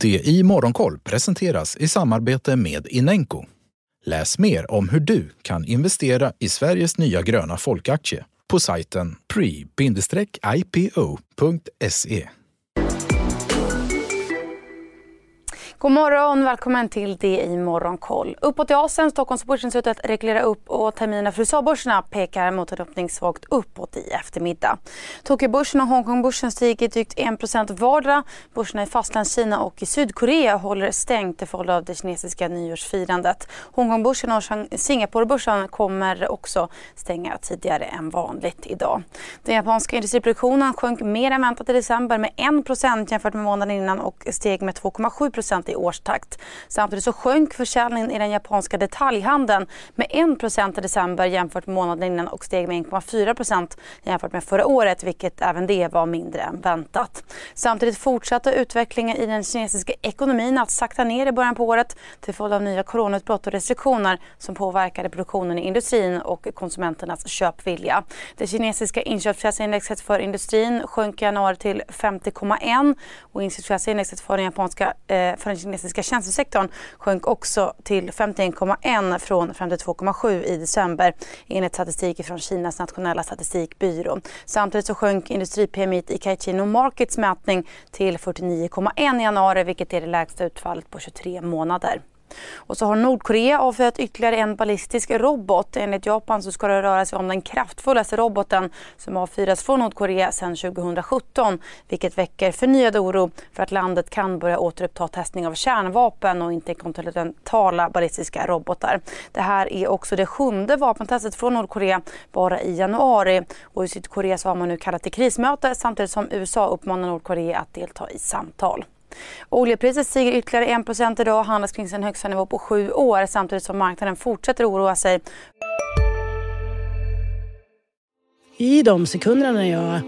Det i Morgonkoll presenteras i samarbete med Inenco. Läs mer om hur du kan investera i Sveriges nya gröna folkaktie på sajten pre-ipo.se. God morgon, välkommen till det i Morgonkoll. Uppåt i Asien, Stockholmsbörsen ser ut att reglera upp och terminerna för USA-börserna pekar mot en öppning svagt uppåt i eftermiddag. Tokyobörsen och Hongkongbörsen stiger drygt 1% vardera. Börserna i Fastlandskina och i Sydkorea håller stängt till följd av det kinesiska nyårsfirandet. Hongkongbörsen och Singaporebörsen kommer också stänga tidigare än vanligt idag. Den japanska industriproduktionen sjönk mer än väntat i december med 1% jämfört med månaden innan och steg med 2,7 i årstakt. Samtidigt så sjönk försäljningen i den japanska detaljhandeln med 1 i december jämfört med månaden innan och steg med 1,4% jämfört med förra året vilket även det var mindre än väntat. Samtidigt fortsatte utvecklingen i den kinesiska ekonomin att sakta ner i början på året till följd av nya coronautbrott och restriktioner som påverkade produktionen i industrin och konsumenternas köpvilja. Det kinesiska inköpschefsindexet för industrin sjönk i januari till 50,1 och inköpschefsindexet för den japanska eh, för den kinesiska tjänstesektorn sjönk också till 51,1 från 52,7 i december enligt statistik från Kinas nationella statistikbyrå. Samtidigt så sjönk industri-PMI i Caixin Markets mätning till 49,1 i januari vilket är det lägsta utfallet på 23 månader. Och så har Nordkorea avfyrat ytterligare en ballistisk robot. Enligt Japan så ska det röra sig om den kraftfullaste roboten som avfyrats från Nordkorea sedan 2017 vilket väcker förnyad oro för att landet kan börja återuppta testning av kärnvapen och inte kontinentala ballistiska robotar. Det här är också det sjunde vapentestet från Nordkorea bara i januari och i Sydkorea så har man nu kallat till krismöte samtidigt som USA uppmanar Nordkorea att delta i samtal. Oljepriset stiger ytterligare 1 idag och handlas kring sin högsta nivå på sju år samtidigt som marknaden fortsätter oroa sig. I de sekunderna när jag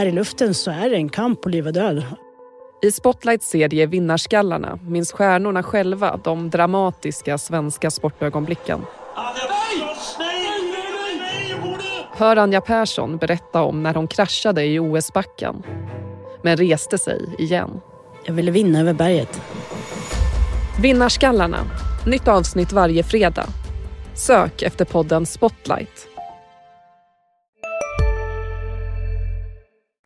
är i luften så är det en kamp på liv och död. I Spotlights serie Vinnarskallarna minns stjärnorna själva de dramatiska svenska sportögonblicken. Hör Anja Persson berätta om när hon kraschade i OS-backen men reste sig igen. Jag ville vinna över berget. Vinnarskallarna. Nytt avsnitt varje fredag. Sök efter podden Spotlight.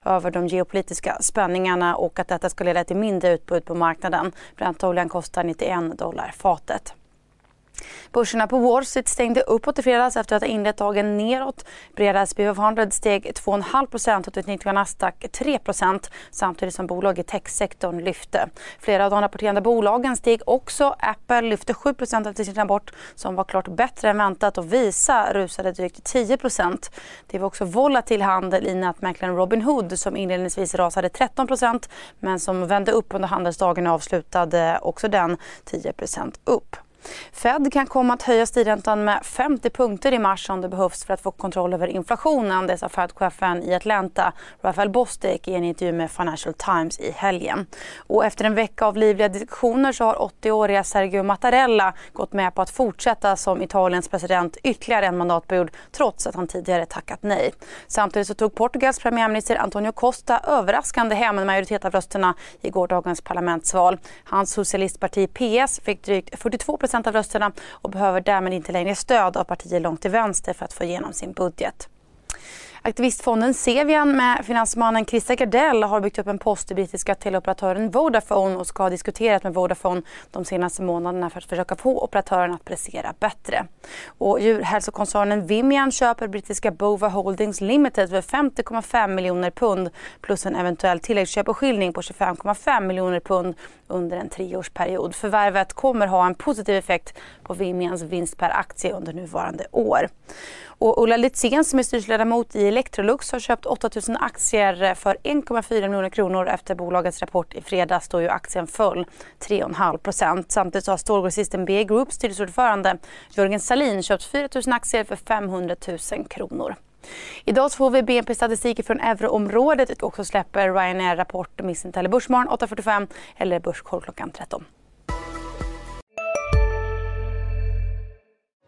över de geopolitiska spänningarna och att detta ska leda till mindre utbud på marknaden. Brentoljan kostar 91 dollar fatet. Börserna på Wall Street stängde uppåt i fredags efter att ha inlett dagen neråt. Breda SPY 500 steg 2,5 och utnyttjade Nasdaq 3% samtidigt som bolag i techsektorn lyfte. Flera av de rapporterande bolagen steg också. Apple lyfte 7% efter sin rapport som var klart bättre än väntat och Visa rusade drygt 10% Det var också volatil handel i nätmäklaren Robinhood som inledningsvis rasade 13% men som vände upp under handelsdagen och avslutade också den 10% upp. Fed kan komma att höja styrräntan med 50 punkter i mars om det behövs för att få kontroll över inflationen. Det sa Fed-chefen i Atlanta, Rafael Bostic, i en intervju med Financial Times i helgen. Och efter en vecka av livliga diskussioner så har 80-åriga Sergio Mattarella gått med på att fortsätta som Italiens president ytterligare en mandatperiod trots att han tidigare tackat nej. Samtidigt så tog Portugals premiärminister Antonio Costa överraskande hem en majoritet av rösterna i gårdagens parlamentsval. Hans socialistparti PS fick drygt 42 av rösterna och behöver därmed inte längre stöd av partier långt till vänster för att få igenom sin budget. Aktivistfonden Sevian med finansmannen Christer Gardell har byggt upp en post i brittiska teleoperatören Vodafone och ska ha diskuterat med Vodafone de senaste månaderna för att försöka få operatören att prestera bättre. Och djurhälsokoncernen Vimian köper brittiska Bova Holdings Limited för 50,5 miljoner pund plus en eventuell tilläggsköpeskilling på 25,5 miljoner pund under en treårsperiod. Förvärvet kommer ha en positiv effekt på Vimians vinst per aktie under nuvarande år. Och Ulla Litzén som är styrelseledamot i Electrolux har köpt 8000 aktier för 1,4 miljoner kronor efter bolagets rapport i fredags då ju aktien föll 3,5 procent. Samtidigt har stålgrossisten B Group styrelseordförande Jörgen Salin köpt 4 000 aktier för 500 000 kronor. Idag får vi BNP-statistik från euroområdet och också släpper Ryanair rapport Missen eller Börsmorgon 8.45 eller Börskoll klockan 13.